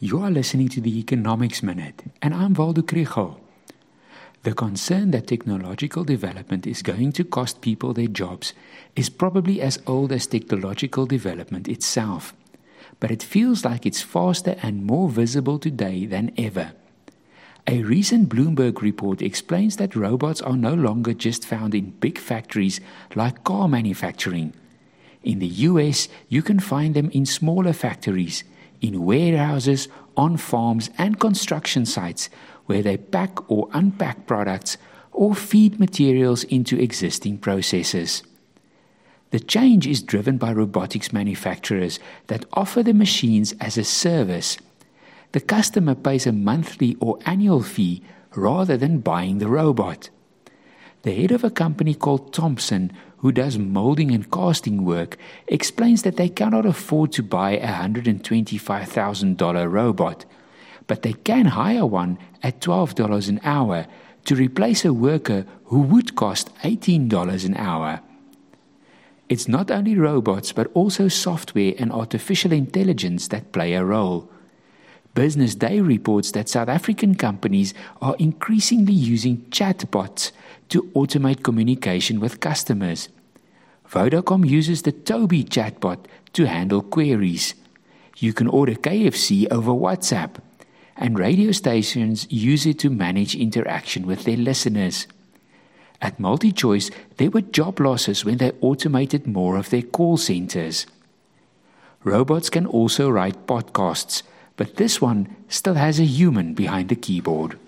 You are listening to the Economics Minute, and I'm Waldo Krugell. The concern that technological development is going to cost people their jobs is probably as old as technological development itself, but it feels like it's faster and more visible today than ever. A recent Bloomberg report explains that robots are no longer just found in big factories like car manufacturing. In the US, you can find them in smaller factories in warehouses, on farms, and construction sites where they pack or unpack products or feed materials into existing processes. The change is driven by robotics manufacturers that offer the machines as a service. The customer pays a monthly or annual fee rather than buying the robot. The head of a company called Thompson who does molding and casting work, explains that they cannot afford to buy a $125,000 robot, but they can hire one at $12 an hour to replace a worker who would cost $18 an hour. It's not only robots, but also software and artificial intelligence that play a role. Business Day reports that South African companies are increasingly using chatbots to automate communication with customers. Vodacom uses the TOBi chatbot to handle queries. You can order KFC over WhatsApp, and radio stations use it to manage interaction with their listeners. At MultiChoice, there were job losses when they automated more of their call centers. Robots can also write podcasts, but this one still has a human behind the keyboard.